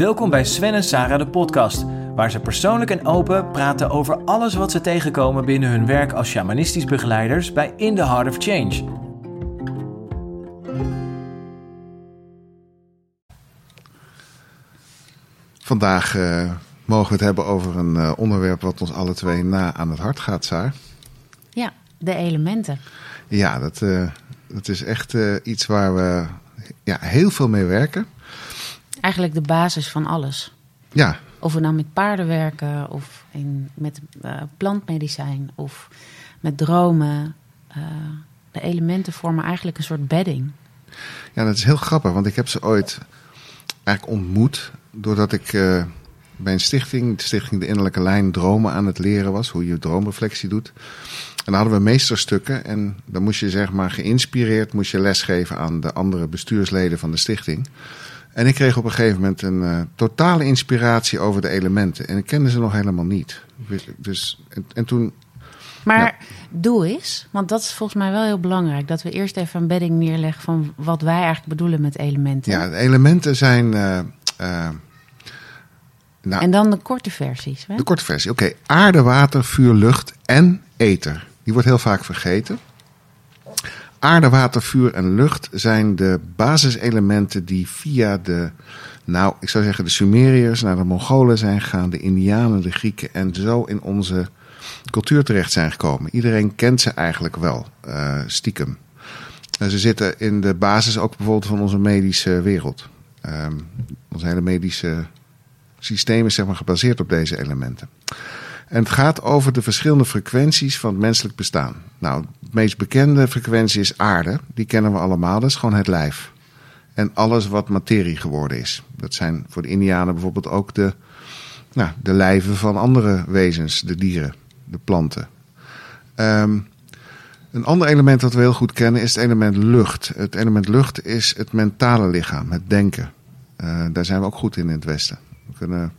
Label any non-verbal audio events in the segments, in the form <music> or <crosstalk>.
Welkom bij Sven en Sarah de podcast, waar ze persoonlijk en open praten over alles wat ze tegenkomen binnen hun werk als shamanistisch begeleiders bij In the Heart of Change. Vandaag uh, mogen we het hebben over een uh, onderwerp wat ons alle twee na aan het hart gaat, Saar. Ja, de elementen. Ja, dat, uh, dat is echt iets waar we ja, heel veel mee werken. Eigenlijk de basis van alles. Ja. Of we nou met paarden werken, of in, met uh, plantmedicijn, of met dromen. Uh, de elementen vormen eigenlijk een soort bedding. Ja, dat is heel grappig, want ik heb ze ooit eigenlijk ontmoet doordat ik uh, bij een stichting, de stichting De Innerlijke Lijn, dromen aan het leren was, hoe je droomreflectie doet. En dan hadden we meesterstukken en dan moest je zeg maar geïnspireerd moest je lesgeven aan de andere bestuursleden van de stichting. En ik kreeg op een gegeven moment een uh, totale inspiratie over de elementen. En ik kende ze nog helemaal niet. Dus, en, en toen. Maar ja. doe eens, want dat is volgens mij wel heel belangrijk. Dat we eerst even een bedding neerleggen van wat wij eigenlijk bedoelen met elementen. Ja, de elementen zijn. Uh, uh, nou, en dan de korte versies. Hè? De korte versie. Oké, okay. aarde, water, vuur, lucht en ether. Die wordt heel vaak vergeten. Aarde, water, vuur en lucht zijn de basiselementen die via de, nou, ik zou zeggen de Sumeriërs naar de Mongolen zijn gegaan, de Indianen, de Grieken en zo in onze cultuur terecht zijn gekomen. Iedereen kent ze eigenlijk wel, uh, stiekem. En ze zitten in de basis ook bijvoorbeeld van onze medische wereld. Um, ons hele medische systeem is zeg maar gebaseerd op deze elementen. En het gaat over de verschillende frequenties van het menselijk bestaan. Nou, de meest bekende frequentie is aarde. Die kennen we allemaal. Dat is gewoon het lijf. En alles wat materie geworden is. Dat zijn voor de Indianen bijvoorbeeld ook de, nou, de lijven van andere wezens. De dieren, de planten. Um, een ander element dat we heel goed kennen is het element lucht. Het element lucht is het mentale lichaam, het denken. Uh, daar zijn we ook goed in in het Westen. We kunnen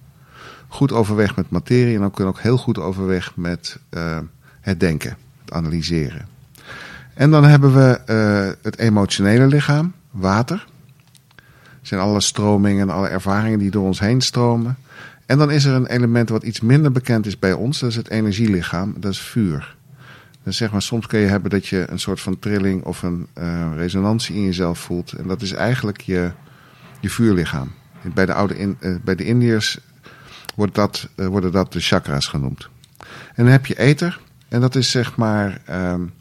goed overweg met materie en ook kunnen ook heel goed overweg met uh, het denken, het analyseren. En dan hebben we uh, het emotionele lichaam, water. Er zijn alle stromingen en alle ervaringen die door ons heen stromen. En dan is er een element wat iets minder bekend is bij ons, dat is het energielichaam, dat is vuur. Dus zeg maar, soms kun je hebben dat je een soort van trilling of een uh, resonantie in jezelf voelt. En dat is eigenlijk je, je vuurlichaam. Bij de, oude in, bij de Indiërs wordt dat, uh, worden dat de chakra's genoemd. En dan heb je ether. En dat is zeg maar um,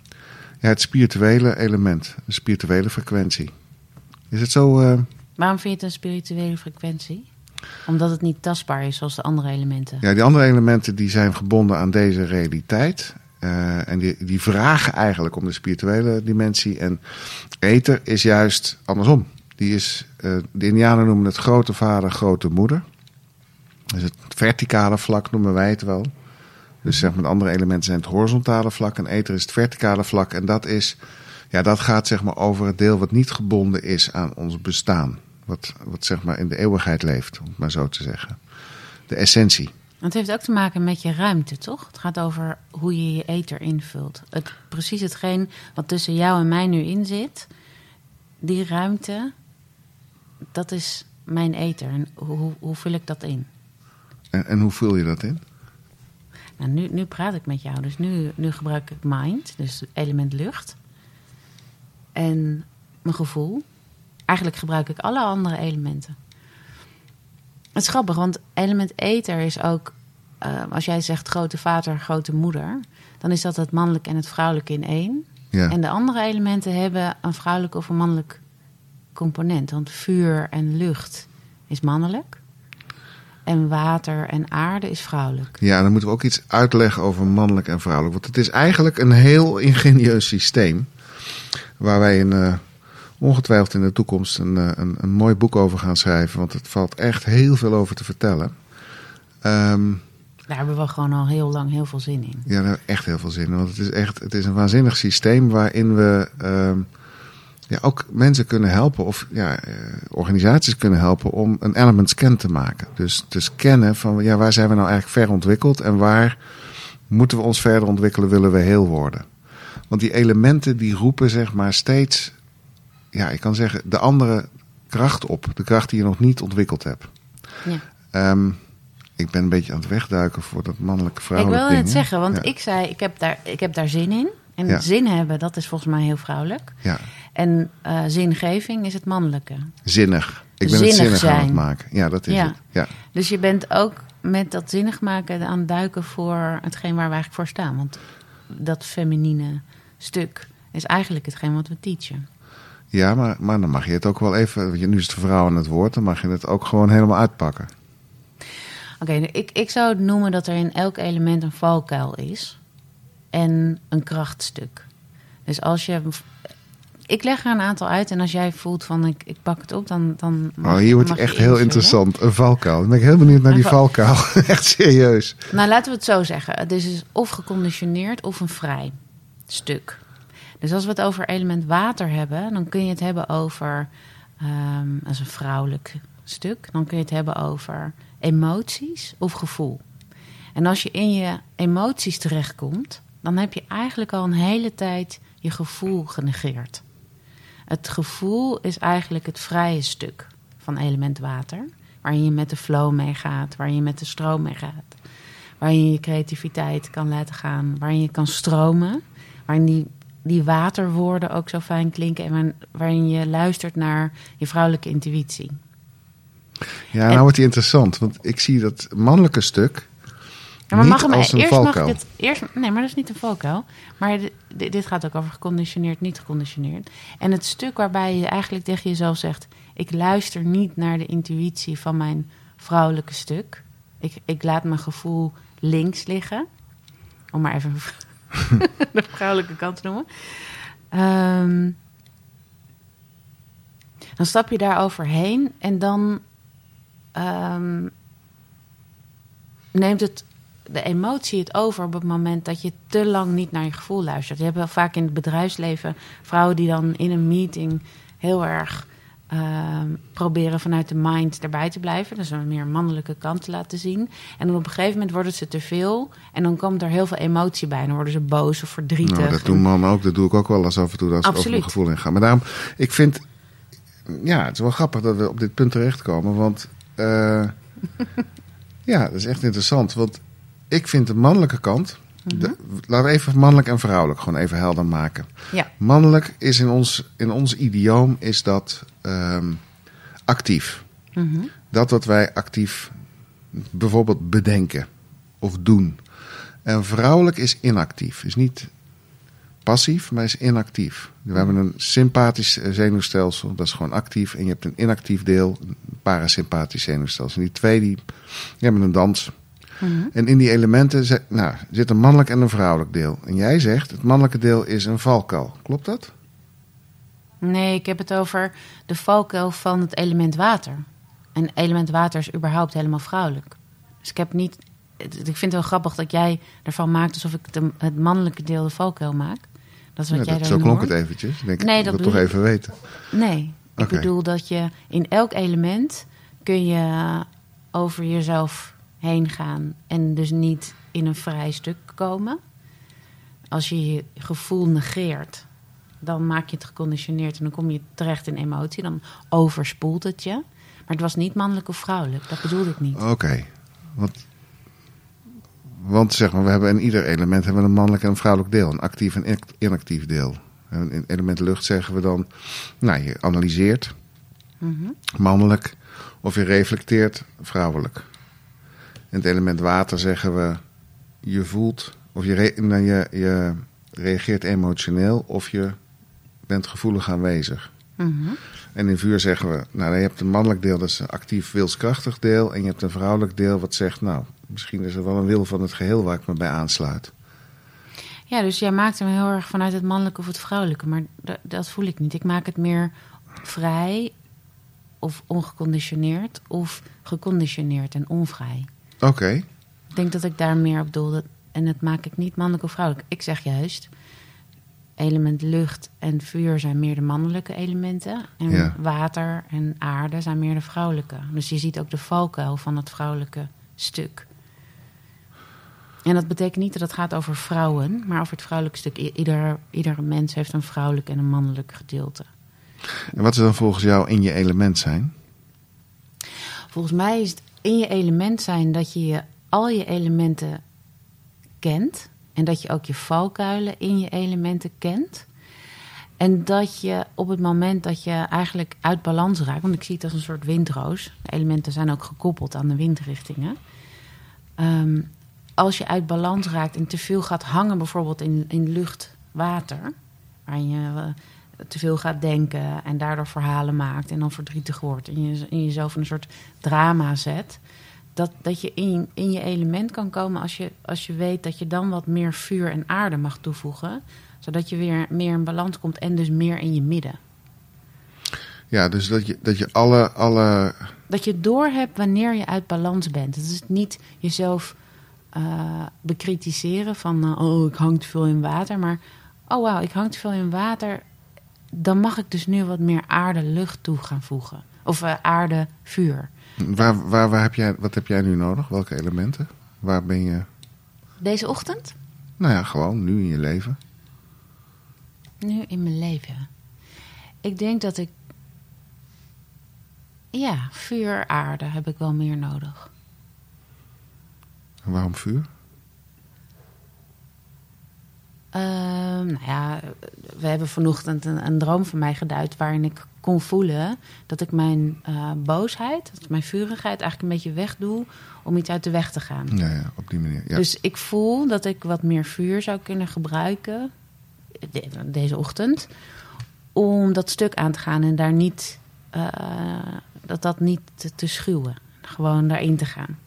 ja, het spirituele element. De spirituele frequentie. Is het zo... Uh... Waarom vind je het een spirituele frequentie? Omdat het niet tastbaar is zoals de andere elementen. Ja, die andere elementen die zijn gebonden aan deze realiteit. Uh, en die, die vragen eigenlijk om de spirituele dimensie. En ether is juist andersom. Die is, uh, de Indianen noemen het grote vader, grote moeder. Dus het verticale vlak noemen wij het wel. Dus zeg maar, de andere elementen zijn het horizontale vlak en ether is het verticale vlak. En dat is, ja, dat gaat zeg maar over het deel wat niet gebonden is aan ons bestaan. Wat, wat zeg maar in de eeuwigheid leeft, om het maar zo te zeggen. De essentie. Het heeft ook te maken met je ruimte, toch? Het gaat over hoe je je ether invult. Het, precies hetgeen wat tussen jou en mij nu in zit. Die ruimte, dat is mijn ether. En hoe, hoe vul ik dat in? En, en hoe vul je dat in? Nou, nu, nu praat ik met jou, dus nu, nu gebruik ik mind, dus element lucht. En mijn gevoel. Eigenlijk gebruik ik alle andere elementen. Het is grappig, want element ether is ook, uh, als jij zegt grote vader, grote moeder, dan is dat het mannelijk en het vrouwelijke in één. Ja. En de andere elementen hebben een vrouwelijk of een mannelijk component. Want vuur en lucht is mannelijk. En water en aarde is vrouwelijk. Ja, dan moeten we ook iets uitleggen over mannelijk en vrouwelijk. Want het is eigenlijk een heel ingenieus systeem. Waar wij uh, ongetwijfeld in de toekomst een, een, een, mooi boek over gaan schrijven. Want het valt echt heel veel over te vertellen. Um, daar hebben we gewoon al heel lang heel veel zin in. Ja, daar hebben we echt heel veel zin in. Want het is echt het is een waanzinnig systeem waarin we um, ja, ook mensen kunnen helpen, of ja, uh, organisaties kunnen helpen om een element scan te maken. Dus te scannen van ja, waar zijn we nou eigenlijk ver ontwikkeld en waar moeten we ons verder ontwikkelen, willen we heel worden. Want die elementen die roepen zeg maar steeds, ja, ik kan zeggen, de andere kracht op. De kracht die je nog niet ontwikkeld hebt. Ja. Ehm, ik ben een beetje aan het wegduiken voor dat mannelijke Ik vrouwelijke wilde ding. het zeggen, want ja. ik zei, ik heb, daar, ik heb daar zin in. En Ja. zin hebben, dat is volgens mij heel vrouwelijk. Ja, En eh, zingeving is het mannelijke. zinnig. Ik ben Zinnig het zinnig aan het maken. Ja, dat is Ja. het. Ja. Dus je bent ook met dat zinnig maken aan het duiken voor hetgeen waar we eigenlijk voor staan. Want dat feminine stuk is eigenlijk hetgeen wat we teachen. Ja, maar, maar dan mag je het ook wel even. want je- Nu is de vrouw aan het woord, dan mag je het ook gewoon helemaal uitpakken. Oké, ik, ik zou het noemen dat er in elk element een valkuil is. En een krachtstuk. Dus als je... Ik leg er een aantal uit en als jij voelt van ik, ik pak het op, dan... dan Oh, hier wordt het echt heel interessant. Een valkuil. Dan ben ik heel benieuwd naar Een die val- valkuil. <laughs> echt serieus. Nou, laten we het zo zeggen. Het is dus of geconditioneerd of een vrij stuk. Dus als we het over element water hebben, dan kun je het hebben over, ehm dat is een vrouwelijk stuk, dan kun je het hebben over emoties of gevoel. En als je in je emoties terechtkomt, dan heb je eigenlijk al een hele tijd je gevoel genegeerd. Het gevoel is eigenlijk het vrije stuk van element water, waarin je met de flow meegaat, waarin je met de stroom meegaat, waarin je je creativiteit kan laten gaan, waarin je kan stromen, waarin die, die waterwoorden ook zo fijn klinken en waar- waarin je luistert naar je vrouwelijke intuïtie. Ja, En- nou wordt die interessant. Want ik zie dat mannelijke stuk Ja, maar mag hem, als een eerst mag valkuil. ik het eerst. Nee, maar dat is niet een valkuil. Maar di- di- dit gaat ook over geconditioneerd, niet geconditioneerd. En het stuk waarbij je eigenlijk tegen jezelf zegt: ik luister niet naar de intuïtie van mijn vrouwelijke stuk. Ik, ik laat mijn gevoel links liggen. Om maar even <laughs> de vrouwelijke kant te noemen. Ehm, dan stap je daar overheen en dan ehm, neemt het de emotie het over op het moment dat je te lang niet naar je gevoel luistert. Je hebt wel vaak in het bedrijfsleven vrouwen die dan in een meeting heel erg ehm, proberen vanuit de mind erbij te blijven. Dus een meer mannelijke kant te laten zien. En dan op een gegeven moment wordt het ze te veel. En dan komt er heel veel emotie bij. Dan worden ze boos of verdrietig. Nou, dat doen mannen ook. Dat doe ik ook wel eens af en toe als ik over mijn gevoel inga. Maar daarom, ik vind... Ja, het is wel grappig dat we op dit punt terechtkomen. Want eh, <laughs> ja, dat is echt interessant. Want ik vind de mannelijke kant... de- laten we even mannelijk en vrouwelijk gewoon even helder maken. Ja. Mannelijk is in ons, in ons idioom is dat ehm, actief. Mhm. Dat wat wij actief bijvoorbeeld bedenken of doen. En vrouwelijk is inactief. Is niet passief, maar is inactief. We hebben een sympathisch eh, zenuwstelsel, dat is gewoon actief. En je hebt een inactief deel, een parasympathisch zenuwstelsel. En die twee die, die hebben een dans. Mhm. En in die elementen zit, nou, zit een mannelijk en een vrouwelijk deel. En jij zegt, het mannelijke deel is een valkuil. Klopt dat? Nee, ik heb het over de valkuil van het element water. En element water is überhaupt helemaal vrouwelijk. Dus ik heb niet. Ik vind het wel grappig dat jij ervan maakt alsof ik de- het mannelijke deel de valkuil maak. Dat is wat jij dat, zo klonk hoort. het eventjes. Ik denk, Nee, ik dat wil toch even weten. Nee, ik bedoel dat je in elk element kun je over jezelf heen gaan en dus niet in een vrij stuk komen. Als je je gevoel negeert, dan maak je het geconditioneerd en dan kom je terecht in emotie. Dan overspoelt het je. Maar het was niet mannelijk of vrouwelijk, dat bedoelde ik niet. Oké. Want, want zeg maar, we hebben in ieder element hebben we een mannelijk en een vrouwelijk deel. Een actief en inact- inactief deel. En in element lucht zeggen we dan, nou, je analyseert, Mhm. mannelijk. Of je reflecteert, vrouwelijk. In het element water zeggen we, je voelt, of je, je, je reageert emotioneel, of je bent gevoelig aanwezig. Mhm. En in vuur zeggen we, nou, je hebt een mannelijk deel, dat is een actief wilskrachtig deel. En je hebt een vrouwelijk deel wat zegt, nou, misschien is er wel een wil van het geheel waar ik me bij aansluit. Ja, dus jij maakt hem heel erg vanuit het mannelijke of het vrouwelijke. Maar dat voel ik niet. Ik maak het meer vrij of ongeconditioneerd of geconditioneerd en onvrij. Oké, Ik denk dat ik daar meer op doelde. En dat maak ik niet mannelijk of vrouwelijk. Ik zeg juist, element lucht en vuur zijn meer de mannelijke elementen. En Ja. water en aarde zijn meer de vrouwelijke. Dus je ziet ook de valkuil van het vrouwelijke stuk. En dat betekent niet dat het gaat over vrouwen, maar over het vrouwelijke stuk. Ieder, ieder mens heeft een vrouwelijk en een mannelijk gedeelte. en wat is dan volgens jou in je element zijn? Volgens mij is het in je element zijn dat je, je al je elementen kent. En dat je ook je valkuilen in je elementen kent. En dat je op het moment dat je eigenlijk uit balans raakt, want ik zie het als een soort windroos. De elementen zijn ook gekoppeld aan de windrichtingen. Ehm, als je uit balans raakt en te veel gaat hangen, bijvoorbeeld in, in lucht, water, waar je eh, te veel gaat denken en daardoor verhalen maakt en dan verdrietig wordt en je, en jezelf in een soort drama zet, dat, dat je in, in je element kan komen als je, als je weet dat je dan wat meer vuur en aarde mag toevoegen, zodat je weer meer in balans komt en dus meer in je midden. Ja, dus dat je, dat je alle, alle. Dat je doorhebt wanneer je uit balans bent. Het is niet jezelf uh, bekritiseren van, uh, oh, ik hang te veel in water. Maar, oh wauw, ik hang te veel in water. Dan mag ik dus nu wat meer aarde, lucht toe gaan voegen. Of uh, aarde, vuur. Waar, waar, waar heb jij, wat heb jij nu nodig? Welke elementen? Waar ben je? Deze ochtend? Nou ja, gewoon nu in je leven. Nu in mijn leven. Ik denk dat ik. Ja, vuur, aarde heb ik wel meer nodig. En waarom vuur? Uh, nou ja, we hebben vanochtend een, een, droom van mij geduid waarin ik kon voelen dat ik mijn uh, boosheid, dat mijn vurigheid eigenlijk een beetje wegdoe om iets uit de weg te gaan. Ja, ja op die manier. Ja. Dus ik voel dat ik wat meer vuur zou kunnen gebruiken de, deze ochtend om dat stuk aan te gaan en daar niet, uh, dat dat niet te, te schuwen. Gewoon daarin te gaan.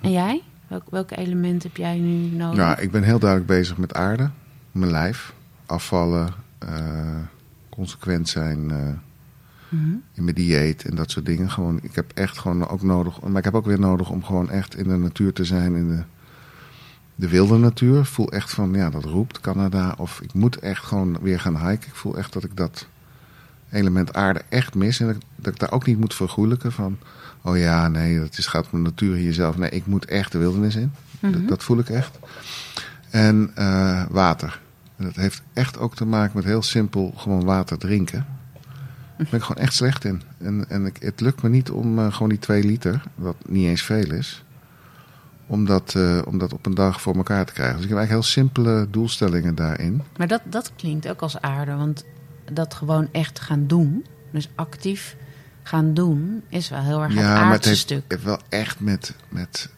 En jij? Welk, welke element heb jij nu nodig? Nou, ik ben heel duidelijk bezig met aarde, mijn lijf, afvallen, uh, consequent zijn uh, mm-hmm. in mijn dieet en dat soort dingen. Gewoon, ik heb echt gewoon ook nodig, maar ik heb ook weer nodig om gewoon echt in de natuur te zijn, in de, de wilde natuur. Ik voel echt van, ja, dat roept Canada. Of ik moet echt gewoon weer gaan hiken. Ik voel echt dat ik dat element aarde echt mis. En dat, dat ik daar ook niet moet vergoelijken van oh ja, nee, dat is, gaat om de natuur in jezelf. Nee, ik moet echt de wildernis in. Dat, dat, voel ik echt. En uh, water. En dat heeft echt ook te maken met heel simpel gewoon water drinken. Daar ben ik gewoon echt slecht in. En, en ik, het lukt me niet om uh, gewoon die twee liter, wat niet eens veel is, om dat, uh, om dat op een dag voor elkaar te krijgen. Dus ik heb eigenlijk heel simpele doelstellingen daarin. Maar dat, dat klinkt ook als aarde, want dat gewoon echt gaan doen, dus actief gaan doen, is wel heel erg ja, het maar het aardse heeft, stuk. heeft wel echt met, met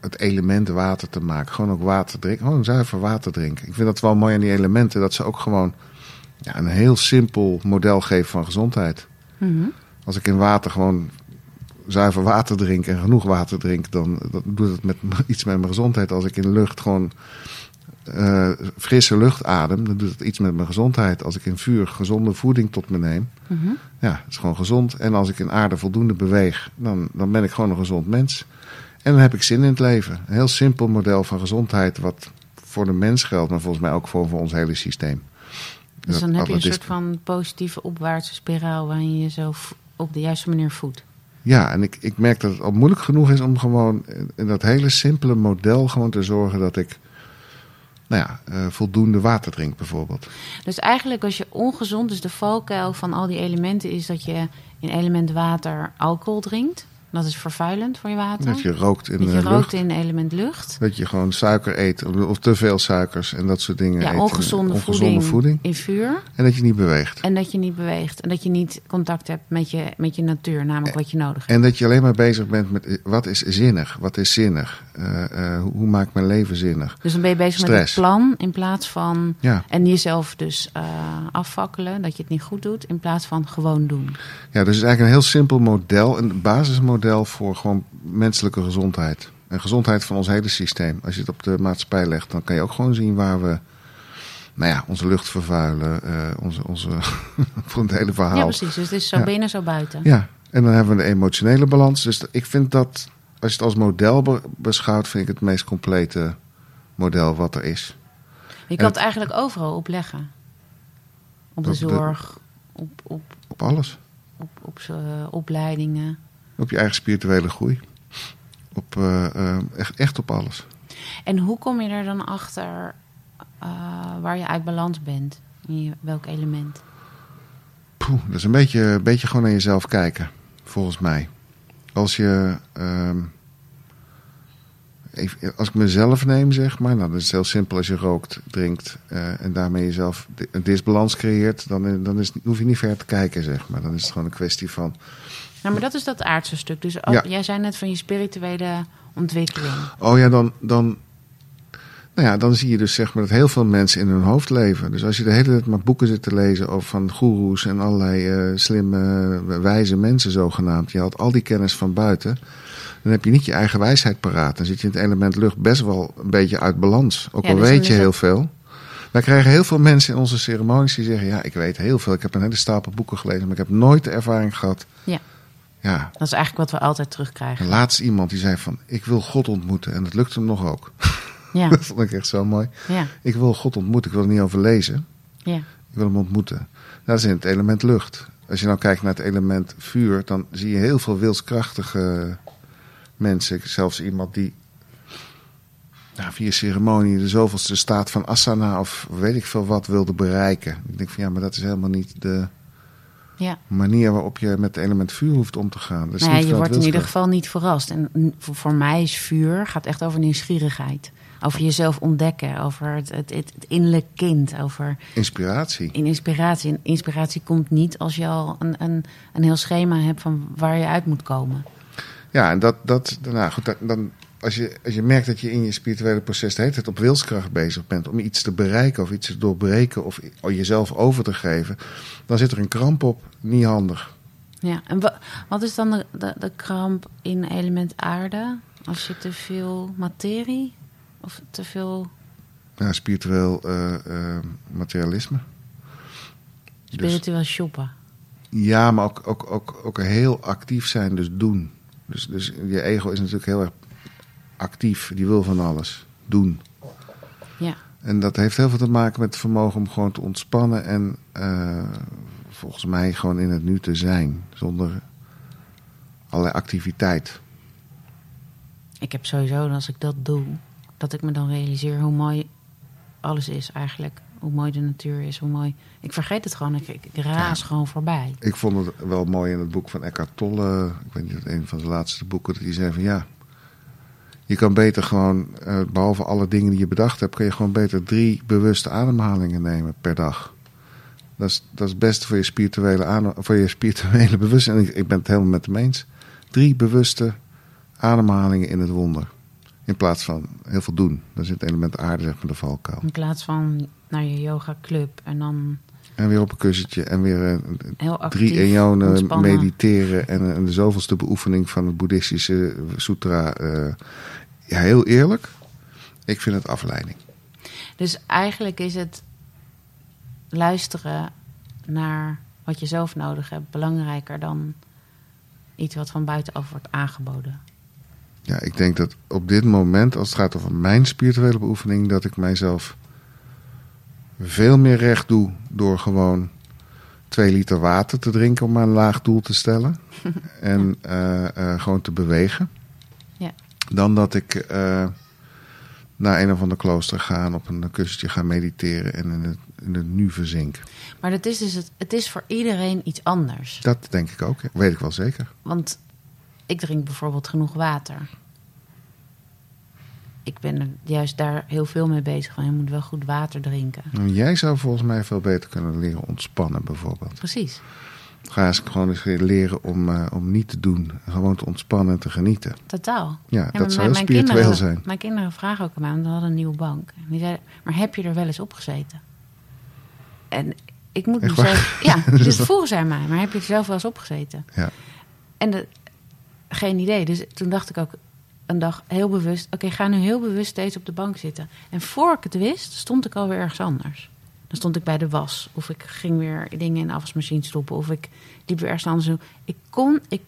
het element water te maken. Gewoon ook water drinken. Gewoon zuiver water drinken. Ik vind dat wel mooi aan die elementen. Dat ze ook gewoon ja, een heel simpel model geven van gezondheid. Mm-hmm. Als ik in water gewoon zuiver water drink en genoeg water drink, dan, dan doet het met, <laughs> iets met mijn gezondheid. Als ik in lucht gewoon uh, frisse lucht adem, dan doet het iets met mijn gezondheid. Als ik in vuur gezonde voeding tot me neem, mm-hmm. ja, het is gewoon gezond. En als ik in aarde voldoende beweeg, dan, dan ben ik gewoon een gezond mens. En dan heb ik zin in het leven. Een heel simpel model van gezondheid, wat voor de mens geldt, maar volgens mij ook voor, voor ons hele systeem. Dus dan heb je een soort van positieve opwaartse spiraal waarin je jezelf op de juiste manier voedt. Ja, en ik, ik merk dat het al moeilijk genoeg is om gewoon in dat hele simpele model gewoon te zorgen dat ik nou ja, uh, voldoende water drinkt bijvoorbeeld. Dus eigenlijk als je ongezond, dus de valkuil van al die elementen is dat je in element water alcohol drinkt. Dat is vervuilend voor je water. Dat je rookt in dat je rookt lucht. in element lucht. Dat je gewoon suiker eet of te veel suikers en dat soort dingen. Ja, eet. ongezonde, ongezonde voeding, voeding. in vuur. En dat je niet beweegt. En dat je niet beweegt. En dat je niet contact hebt met je, met je natuur, namelijk wat je nodig hebt. En dat je alleen maar bezig bent met eh, wat is zinnig, wat is zinnig. Uh, uh, hoe, hoe maakt mijn leven zinnig? Dus dan ben je bezig Stress. met het plan in plaats van... Ja. En jezelf dus uh, afvakkelen, dat je het niet goed doet, in plaats van gewoon doen. Ja, dus het is eigenlijk een heel simpel model, een basismodel voor gewoon menselijke gezondheid. En gezondheid van ons hele systeem. Als je het op de maatschappij legt, dan kan je ook gewoon zien waar we nou ja, onze lucht vervuilen, uh, onze, onze <laughs> voor het hele verhaal. Ja, precies. Dus het is zo Ja. binnen, zo buiten. Ja, en dan hebben we de emotionele balans. Dus ik vind dat, als je het als model be- beschouwt, vind ik het meest complete model wat er is. Je kan het eigenlijk overal op leggen. Op de Op de- zorg, op, op, Op alles. op, op z'n opleidingen. Op je eigen spirituele groei. Op, eh, eh, echt, echt op alles. En hoe kom je er dan achter eh, waar je uit balans bent? In je- welk element? Poeh, dat is een beetje, een beetje gewoon naar jezelf kijken, volgens mij. als je. ehm, even, als ik mezelf neem, zeg maar. Nou, dat is heel simpel als je rookt, drinkt. en daarmee jezelf een disbalans creëert. Dan, dan is, hoef je niet ver te kijken, zeg maar. Dan is het gewoon een kwestie van. Nou, maar dat is dat aardse stuk. Dus Ja. jij zei net van je spirituele ontwikkeling. Oh ja, dan. dan nou ja, dan zie je dus zeg maar dat heel veel mensen in hun hoofd leven. Dus als je de hele tijd maar boeken zit te lezen over van goeroes en allerlei eh, slimme, eh, wijze mensen zogenaamd. Je haalt al die kennis van buiten. Dan heb je niet je eigen wijsheid paraat. Dan zit je in het element lucht best wel een beetje uit balans. Ook Ja, al dus weet je heel het- veel. Wij krijgen heel veel mensen in onze ceremonies die zeggen: Ja, ik weet heel veel. Ik heb een hele stapel boeken gelezen, maar ik heb nooit de ervaring gehad. Ja. Ja, Dat is eigenlijk wat we altijd terugkrijgen. laatst iemand die zei: van, Ik wil God ontmoeten. En dat lukt hem nog ook. Ja, <laughs> Dat vond ik echt zo mooi. ja, Ik wil God ontmoeten. Ik wil er niet over lezen. ja. Ik wil hem ontmoeten. Nou, dat is in het element lucht. Als je nou kijkt naar het element vuur, dan zie je heel veel wilskrachtige mensen. Zelfs iemand die nou, via ceremonie de zoveelste staat van asana of weet ik veel wat wilde bereiken. Ik denk van ja, maar dat is helemaal niet de ja. manier waarop je met het element vuur hoeft om te gaan. Ja, niet je wordt in ieder geval niet verrast. En voor, mij is vuur gaat echt over nieuwsgierigheid. Over jezelf ontdekken, over het, het, het, het innerlijk kind, over Inspiratie. in inspiratie. En inspiratie komt niet als je al een, een, een heel schema hebt van waar je uit moet komen. Ja, en dat, dat nou goed, dan, als, je, als je merkt dat je in je spirituele proces de hele tijd op wilskracht bezig bent om iets te bereiken of iets te doorbreken of jezelf over te geven, dan zit er een kramp op. Niet handig. Ja, en wa- wat is dan de, de, de kramp in element aarde? Als je te veel materie of te veel Ja, spiritueel eh, eh, materialisme. Dus, spiritueel shoppen? ja, maar ook, ook, ook, ook heel actief zijn, dus doen. Dus, dus je ego is natuurlijk heel erg actief. Die wil van alles. Doen. Ja, En dat heeft heel veel te maken met het vermogen om gewoon te ontspannen en eh, volgens mij gewoon in het nu te zijn. Zonder allerlei activiteit. ik heb sowieso, als ik dat doe, dat ik me dan realiseer hoe mooi alles is eigenlijk. Hoe mooi de natuur is, hoe mooi... Ik vergeet het gewoon, ik, ik, raas gewoon voorbij. Ik vond het wel mooi in het boek van Eckhart Tolle. Ik weet niet, een van zijn laatste boeken. Dat hij zei van ja, je kan beter gewoon, eh, behalve alle dingen die je bedacht hebt, kan je gewoon beter drie bewuste ademhalingen nemen per dag. Dat is, dat is het beste voor je spirituele, voor je spirituele <laughs> bewustzijn. Ik, ik ben het helemaal met hem eens. Drie bewuste ademhalingen in het wonder. In plaats van heel veel doen. Dat is het element aarde, zeg maar, de valkuil. In plaats van naar je yoga club en dan En weer op een kussentje en weer eh, actief drie eonen ontspannen. mediteren en, en de zoveelste beoefening van het boeddhistische sutra. eh, ja, heel eerlijk, ik vind het afleiding. Dus eigenlijk is het luisteren naar wat je zelf nodig hebt belangrijker dan iets wat van buitenaf wordt aangeboden. Ja, ik denk dat op dit moment, als het gaat over mijn spirituele beoefening, dat ik mijzelf veel meer recht doe door gewoon twee liter water te drinken om maar een laag doel te stellen. <laughs> en eh, eh, gewoon te bewegen. Ja. Dan dat ik eh, naar een of ander klooster ga en op een kussentje ga mediteren en in het, in het nu verzinken. Maar dat is dus het, het is voor iedereen iets anders. Dat denk ik ook, weet ik wel zeker. Want ik drink bijvoorbeeld genoeg water. Ik ben er juist daar heel veel mee bezig. Van je moet wel goed water drinken. En Jij zou volgens mij veel beter kunnen leren ontspannen bijvoorbeeld. Precies. Ga eens gewoon eens leren om, eh, om niet te doen. Gewoon te ontspannen en te genieten. Totaal. Ja, dat zou mijn- heel spiritueel kinderen, zijn. Mijn kinderen vragen ook aan mij, want we hadden een nieuwe bank. En die zeiden, maar heb je er wel eens op gezeten? En ik moet waar? zeggen, ja, <laughs> Dus vroegen zij mij, maar heb je er zelf wel eens op gezeten? Ja. En de, geen idee. Dus toen dacht ik ook een dag heel bewust, oké, ga nu heel bewust steeds op de bank zitten. En voor ik het wist, stond ik alweer ergens anders. Dan stond ik bij de was, of ik ging weer dingen in de afwasmachine stoppen, of ik liep weer ergens anders. Ik kon, ik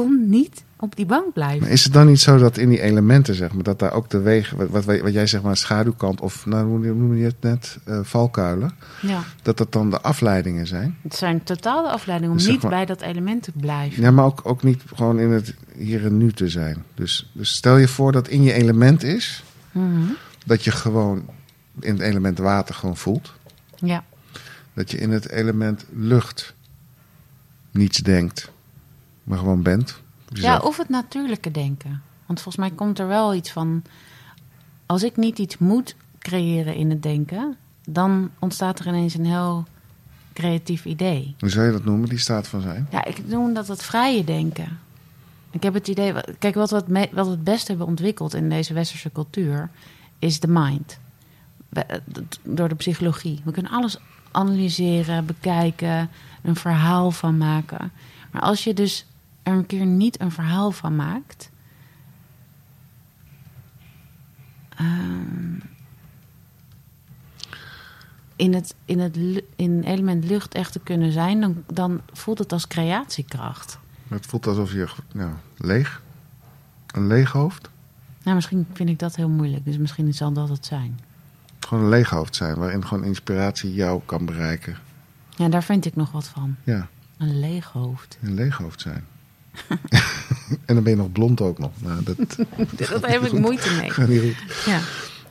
kon niet op die bank blijven. Maar is het dan niet zo dat in die elementen, zeg maar, dat daar ook de wegen, wat, wat, wat jij zeg maar schaduwkant, of nou, hoe noem je het net, eh, valkuilen, Ja. dat dat dan de afleidingen zijn? Het zijn totaal de afleiding om Dus niet maar- bij dat element te blijven. Ja, maar ook, ook niet gewoon in het hier en nu te zijn. Dus, dus stel je voor dat in je element is, Mhm. dat je gewoon in het element water gewoon voelt. Ja. Dat je in het element lucht niets denkt, maar gewoon bent. Ja, of het natuurlijke denken. Want volgens mij komt er wel iets van. Als ik niet iets moet creëren in het denken, dan ontstaat er ineens een heel creatief idee. Hoe zou je dat noemen, die staat van zijn? Ja, ik noem dat het vrije denken. Ik heb het idee, kijk, wat we het, wat we het best hebben ontwikkeld in deze westerse cultuur, is de mind. Door de psychologie. We kunnen alles analyseren, bekijken, een verhaal van maken. Maar als je dus er een keer niet een verhaal van maakt. ehm, in het, in het in element lucht echt te kunnen zijn, dan, dan voelt het als creatiekracht. Het voelt alsof je nou, leeg, een leeg hoofd, Nou, misschien vind ik dat heel moeilijk, dus misschien zal dat het zijn. gewoon een leeg hoofd zijn, waarin gewoon inspiratie jou kan bereiken. Ja, daar vind ik nog wat van. Ja, Een leeg hoofd. een leeg hoofd zijn. <laughs> en dan ben je nog blond ook nog. Nou, dat <laughs> Daar heb ik moeite mee. gaat niet goed. Ja.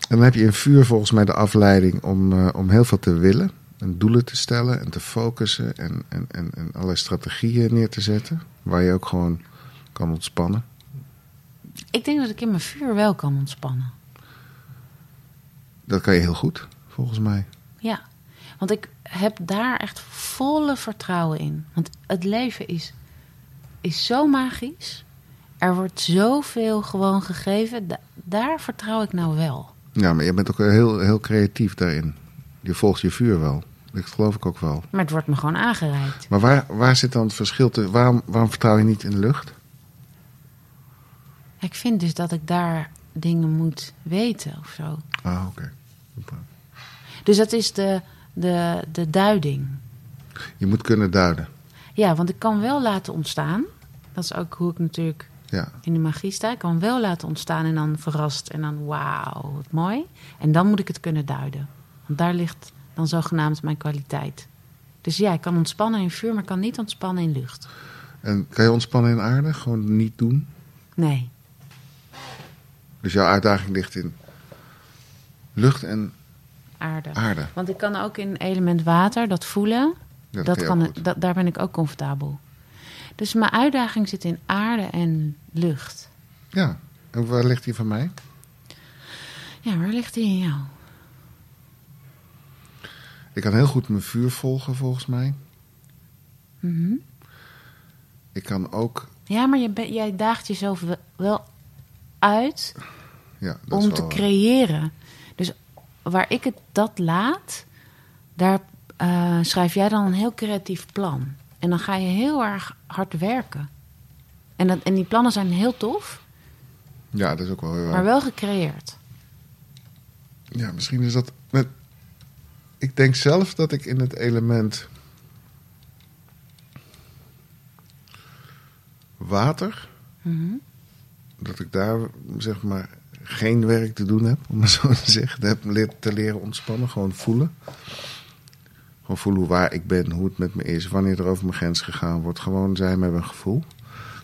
En dan heb je in vuur volgens mij de afleiding om, eh, om heel veel te willen. En doelen te stellen en te focussen. En, en, en, en allerlei strategieën neer te zetten. Waar je ook gewoon kan ontspannen. Ik denk dat ik in mijn vuur wel kan ontspannen. Dat kan je heel goed, volgens mij. Ja, want ik heb daar echt volle vertrouwen in. Want het leven is, is zo magisch. Er wordt zoveel gewoon gegeven. Da- daar vertrouw ik nou wel. Ja, maar je bent ook heel, heel creatief daarin. Je volgt je vuur wel. Dat geloof ik ook wel. Maar het wordt me gewoon aangereikt. Maar waar, waar zit dan het verschil te... Waarom, waarom vertrouw je niet in de lucht? Ik vind dus dat ik daar dingen moet weten of zo. Ah, oké. Dus dat is de, de, de duiding. Je moet kunnen duiden. Ja, want ik kan wel laten ontstaan. Dat is ook hoe ik natuurlijk Ja. in de magie sta. Ik kan wel laten ontstaan en dan verrast en dan wauw, wat mooi. En dan moet ik het kunnen duiden. Want daar ligt dan zogenaamd mijn kwaliteit. Dus ja, ik kan ontspannen in vuur, maar ik kan niet ontspannen in lucht. En kan je ontspannen in aarde? Gewoon niet doen? Nee. Dus jouw uitdaging ligt in lucht en Aarde. aarde. Want ik kan ook in element water dat voelen. Dat kan, dat, daar ben ik ook comfortabel. Dus mijn uitdaging zit in aarde en lucht. Ja. En waar ligt die van mij? Ja, waar ligt die in jou? Ik kan heel goed mijn vuur volgen, volgens mij. Mhm. Ik kan ook... Ja, maar je ben- jij daagt jezelf we- wel uit Ja, dat is om wel te creëren. Dus waar ik het dat laat, daar eh, schrijf jij dan een heel creatief plan. En dan ga je heel erg hard werken. En, dat, en die plannen zijn heel tof, Ja, dat is ook wel heel maar wel gecreëerd. Ja, misschien is dat... met- Ik denk zelf dat ik in het element... Water... Mhm. dat ik daar zeg maar geen werk te doen heb, om maar zo te zeggen. Heb te leren ontspannen, gewoon voelen. Voelen hoe waar ik ben, hoe het met me is, wanneer er over mijn grens gegaan wordt. Gewoon zijn met mijn gevoel.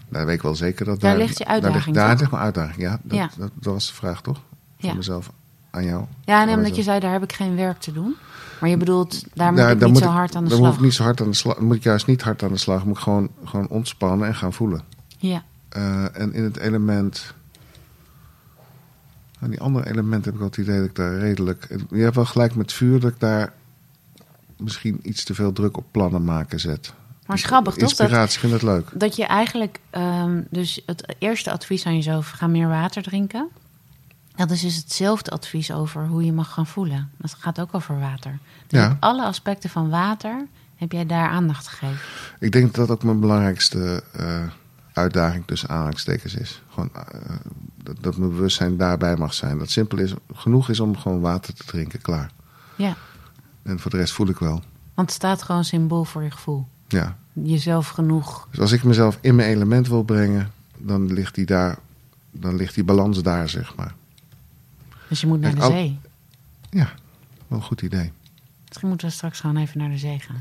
Daar weet ik wel zeker dat Daar daar... ligt je Daar uitdaging, ligt, daar ligt mijn uitdaging, ja. Dat, Ja. Dat, dat was de vraag, toch? Van Ja. mezelf aan jou. Ja, nee, omdat je zei, daar heb ik geen werk te doen. Maar je bedoelt, daar moet Daar- ik daar niet moet zo hard aan de daar slag. ik niet zo hard aan de slag. Moet ik juist niet hard aan de slag. Moet ik gewoon, gewoon ontspannen en gaan voelen. Ja, Eh, en in het element. Aan die andere elementen heb ik wel het idee dat ik daar redelijk. Je hebt wel gelijk met vuur dat ik daar misschien iets te veel druk op plannen maken zet. maar schappig toch? Dat, Inspiratie, vind het leuk. dat je eigenlijk, ehm, dus het eerste advies aan jezelf, ga meer water drinken. Dat is dus hetzelfde advies over hoe je mag gaan voelen. Dat gaat ook over water. Dus Ja. alle aspecten van water heb jij daar aandacht gegeven. Ik denk dat dat ook mijn belangrijkste eh, uitdaging tussen aanhalingstekens is. Gewoon eh, dat, dat mijn bewustzijn daarbij mag zijn. Dat simpel is, genoeg is om gewoon water te drinken, klaar. Ja, En voor de rest voel ik wel. want het staat gewoon symbool voor je gevoel. Ja. Jezelf genoeg. Dus als ik mezelf in mijn element wil brengen, dan ligt die daar, dan ligt die balans daar, zeg maar. Dus je moet naar En de al- zee. Ja, wel een goed idee. Misschien moeten we straks gewoon even naar de zee gaan.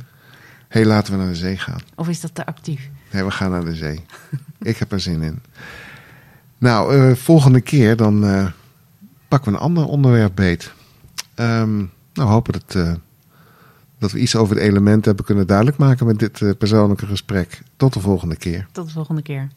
Hé, hey, laten we naar de zee gaan. Of is dat te actief? Nee, we gaan naar de zee. ik heb er zin in. Nou, eh, volgende keer dan eh, pakken we een ander onderwerp beet. Ehm, nou, hopen dat, eh, dat we iets over de elementen hebben kunnen duidelijk maken met dit eh, persoonlijke gesprek. Tot de volgende keer. Tot de volgende keer.